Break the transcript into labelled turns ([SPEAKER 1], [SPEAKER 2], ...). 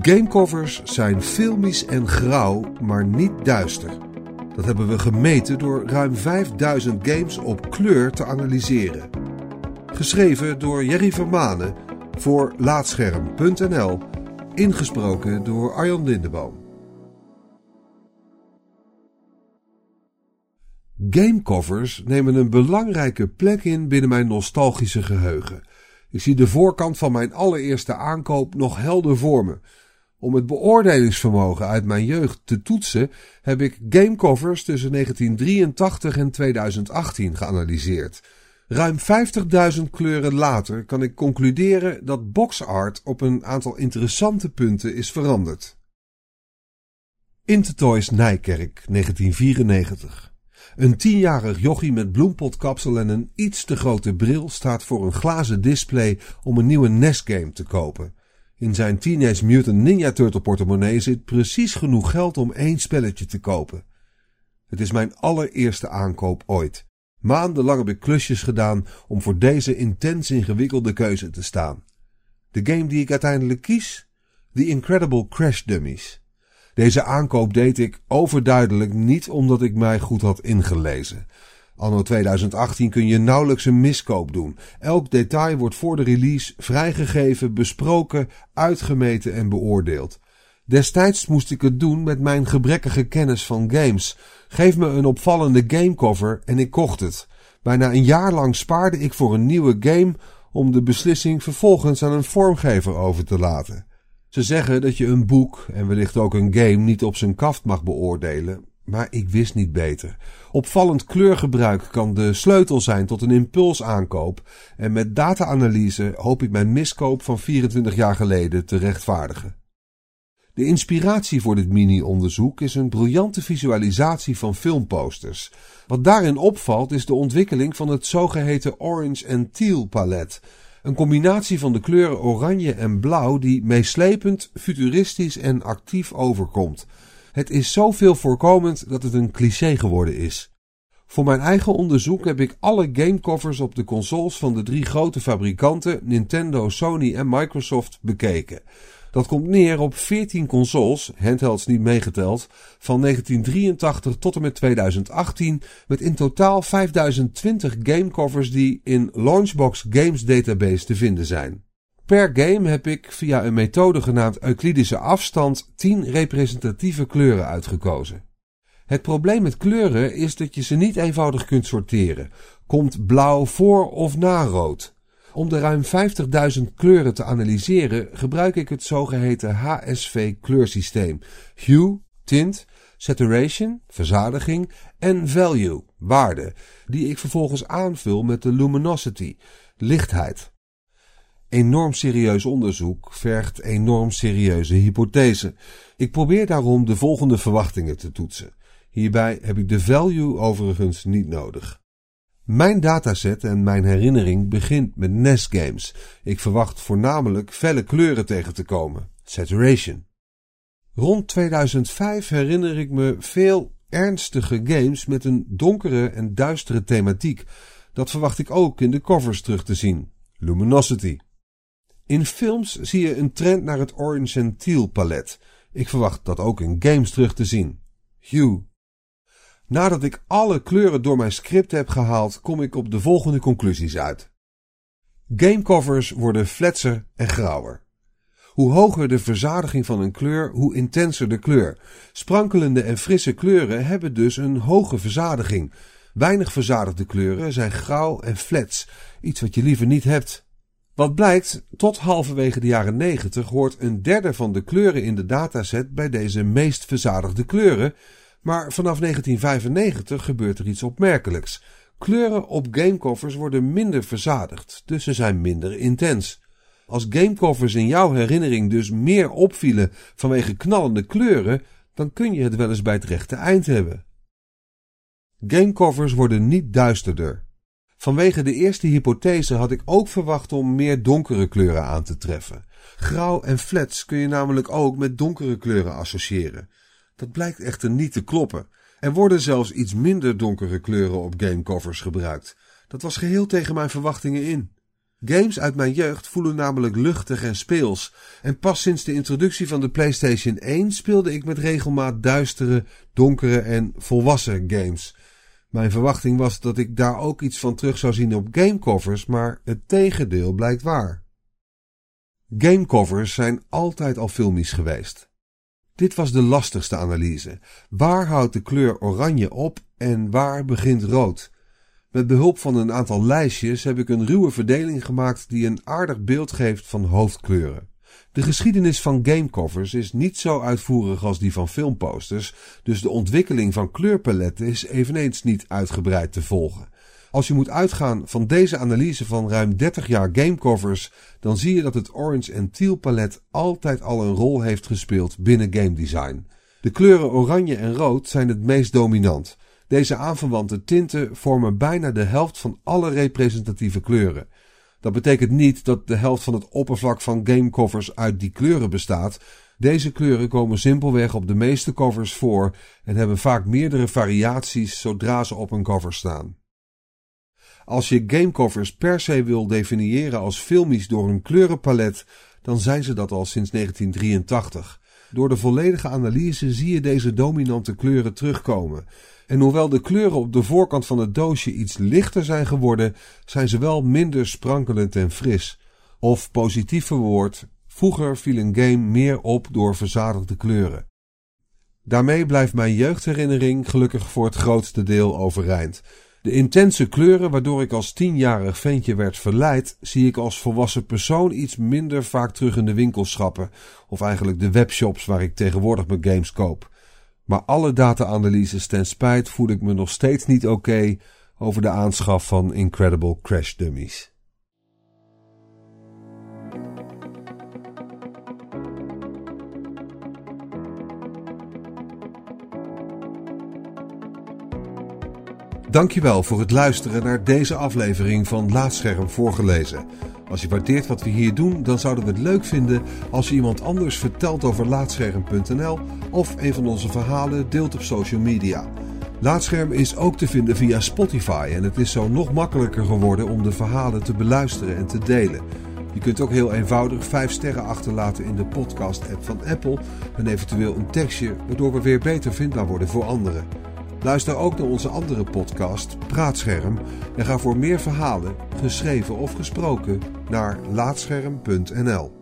[SPEAKER 1] Gamecovers zijn filmisch en grauw, maar niet duister. Dat hebben we gemeten door ruim 5000 games op kleur te analyseren. Geschreven door Jerry Vermanen voor Laatscherm.nl. Ingesproken door Arjan Lindeboom. Gamecovers nemen een belangrijke plek in binnen mijn nostalgische geheugen. Ik zie de voorkant van mijn allereerste aankoop nog helder voor me. Om het beoordelingsvermogen uit mijn jeugd te toetsen, heb ik gamecovers tussen 1983 en 2018 geanalyseerd. Ruim 50.000 kleuren later kan ik concluderen dat boxart op een aantal interessante punten is veranderd. Intertoys Nijkerk, 1994. Een tienjarig jochie met bloempotkapsel en een iets te grote bril staat voor een glazen display om een nieuwe NES-game te kopen. In zijn Teenage Mutant Ninja Turtle portemonnee zit precies genoeg geld om één spelletje te kopen. Het is mijn allereerste aankoop ooit. Maandenlang heb ik klusjes gedaan om voor deze intens ingewikkelde keuze te staan. De game die ik uiteindelijk kies? The Incredible Crash Dummies. Deze aankoop deed ik overduidelijk niet omdat ik mij goed had ingelezen. Anno 2018 kun je nauwelijks een miskoop doen. Elk detail wordt voor de release vrijgegeven, besproken, uitgemeten en beoordeeld. Destijds moest ik het doen met mijn gebrekkige kennis van games. Geef me een opvallende gamecover en ik kocht het. Bijna een jaar lang spaarde ik voor een nieuwe game om de beslissing vervolgens aan een vormgever over te laten. Ze zeggen dat je een boek en wellicht ook een game niet op zijn kaft mag beoordelen, maar ik wist niet beter. Opvallend kleurgebruik kan de sleutel zijn tot een impulsaankoop en met data-analyse hoop ik mijn miskoop van 24 jaar geleden te rechtvaardigen. De inspiratie voor dit mini-onderzoek is een briljante visualisatie van filmposters. Wat daarin opvalt is de ontwikkeling van het zogeheten orange en teal palet een combinatie van de kleuren oranje en blauw die meeslepend, futuristisch en actief overkomt. Het is zoveel voorkomend dat het een cliché geworden is. Voor mijn eigen onderzoek heb ik alle gamecovers op de consoles van de drie grote fabrikanten Nintendo, Sony en Microsoft bekeken. Dat komt neer op 14 consoles, handhelds niet meegeteld, van 1983 tot en met 2018, met in totaal 5020 gamecovers die in Launchbox Games Database te vinden zijn. Per game heb ik via een methode genaamd Euclidische afstand 10 representatieve kleuren uitgekozen. Het probleem met kleuren is dat je ze niet eenvoudig kunt sorteren. Komt blauw voor of na rood? Om de ruim 50.000 kleuren te analyseren gebruik ik het zogeheten HSV-kleursysteem. Hue, tint, saturation, verzadiging en value, waarde, die ik vervolgens aanvul met de luminosity, lichtheid. Enorm serieus onderzoek vergt enorm serieuze hypothese. Ik probeer daarom de volgende verwachtingen te toetsen. Hierbij heb ik de value overigens niet nodig. Mijn dataset en mijn herinnering begint met NES games. Ik verwacht voornamelijk felle kleuren tegen te komen. Saturation. Rond 2005 herinner ik me veel ernstige games met een donkere en duistere thematiek. Dat verwacht ik ook in de covers terug te zien. Luminosity. In films zie je een trend naar het orange en teal palet. Ik verwacht dat ook in games terug te zien. Hue. Nadat ik alle kleuren door mijn script heb gehaald, kom ik op de volgende conclusies uit. Gamecovers worden fletser en grauwer. Hoe hoger de verzadiging van een kleur, hoe intenser de kleur. Sprankelende en frisse kleuren hebben dus een hoge verzadiging. Weinig verzadigde kleuren zijn grauw en flats, iets wat je liever niet hebt. Wat blijkt, tot halverwege de jaren 90 hoort een derde van de kleuren in de dataset bij deze meest verzadigde kleuren, maar vanaf 1995 gebeurt er iets opmerkelijks. Kleuren op gamecovers worden minder verzadigd, dus ze zijn minder intens. Als gamecovers in jouw herinnering dus meer opvielen vanwege knallende kleuren, dan kun je het wel eens bij het rechte eind hebben. Gamecovers worden niet duisterder. Vanwege de eerste hypothese had ik ook verwacht om meer donkere kleuren aan te treffen. Grauw en flats kun je namelijk ook met donkere kleuren associëren. Dat blijkt echter niet te kloppen. Er worden zelfs iets minder donkere kleuren op gamecovers gebruikt. Dat was geheel tegen mijn verwachtingen in. Games uit mijn jeugd voelen namelijk luchtig en speels. En pas sinds de introductie van de PlayStation 1 speelde ik met regelmaat duistere, donkere en volwassen games. Mijn verwachting was dat ik daar ook iets van terug zou zien op gamecovers, maar het tegendeel blijkt waar. Gamecovers zijn altijd al filmisch geweest. Dit was de lastigste analyse. Waar houdt de kleur oranje op en waar begint rood? Met behulp van een aantal lijstjes heb ik een ruwe verdeling gemaakt die een aardig beeld geeft van hoofdkleuren. De geschiedenis van gamecovers is niet zo uitvoerig als die van filmposters, dus de ontwikkeling van kleurpaletten is eveneens niet uitgebreid te volgen. Als je moet uitgaan van deze analyse van ruim 30 jaar gamecovers, dan zie je dat het orange en teal palet altijd al een rol heeft gespeeld binnen game design. De kleuren oranje en rood zijn het meest dominant. Deze aanverwante tinten vormen bijna de helft van alle representatieve kleuren. Dat betekent niet dat de helft van het oppervlak van gamecovers uit die kleuren bestaat. Deze kleuren komen simpelweg op de meeste covers voor en hebben vaak meerdere variaties zodra ze op een cover staan. Als je gamecovers per se wil definiëren als filmisch door een kleurenpalet, dan zijn ze dat al sinds 1983. Door de volledige analyse zie je deze dominante kleuren terugkomen. En hoewel de kleuren op de voorkant van het doosje iets lichter zijn geworden, zijn ze wel minder sprankelend en fris. Of positief verwoord, vroeger viel een game meer op door verzadigde kleuren. Daarmee blijft mijn jeugdherinnering gelukkig voor het grootste deel overeind. De intense kleuren waardoor ik als tienjarig ventje werd verleid, zie ik als volwassen persoon iets minder vaak terug in de winkelschappen, of eigenlijk de webshops waar ik tegenwoordig mijn games koop. Maar alle data-analyses ten spijt voel ik me nog steeds niet oké over de aanschaf van Incredible Crash Dummies. Dankjewel voor het luisteren naar deze aflevering van Laatscherm voorgelezen. Als je waardeert wat we hier doen, dan zouden we het leuk vinden als je iemand anders vertelt over Laatscherm.nl of een van onze verhalen deelt op social media. Laatscherm is ook te vinden via Spotify en het is zo nog makkelijker geworden om de verhalen te beluisteren en te delen. Je kunt ook heel eenvoudig 5 sterren achterlaten in de podcast-app van Apple en eventueel een tekstje, waardoor we weer beter vindbaar worden voor anderen. Luister ook naar onze andere podcast Praatscherm en ga voor meer verhalen, geschreven of gesproken, naar laatscherm.nl.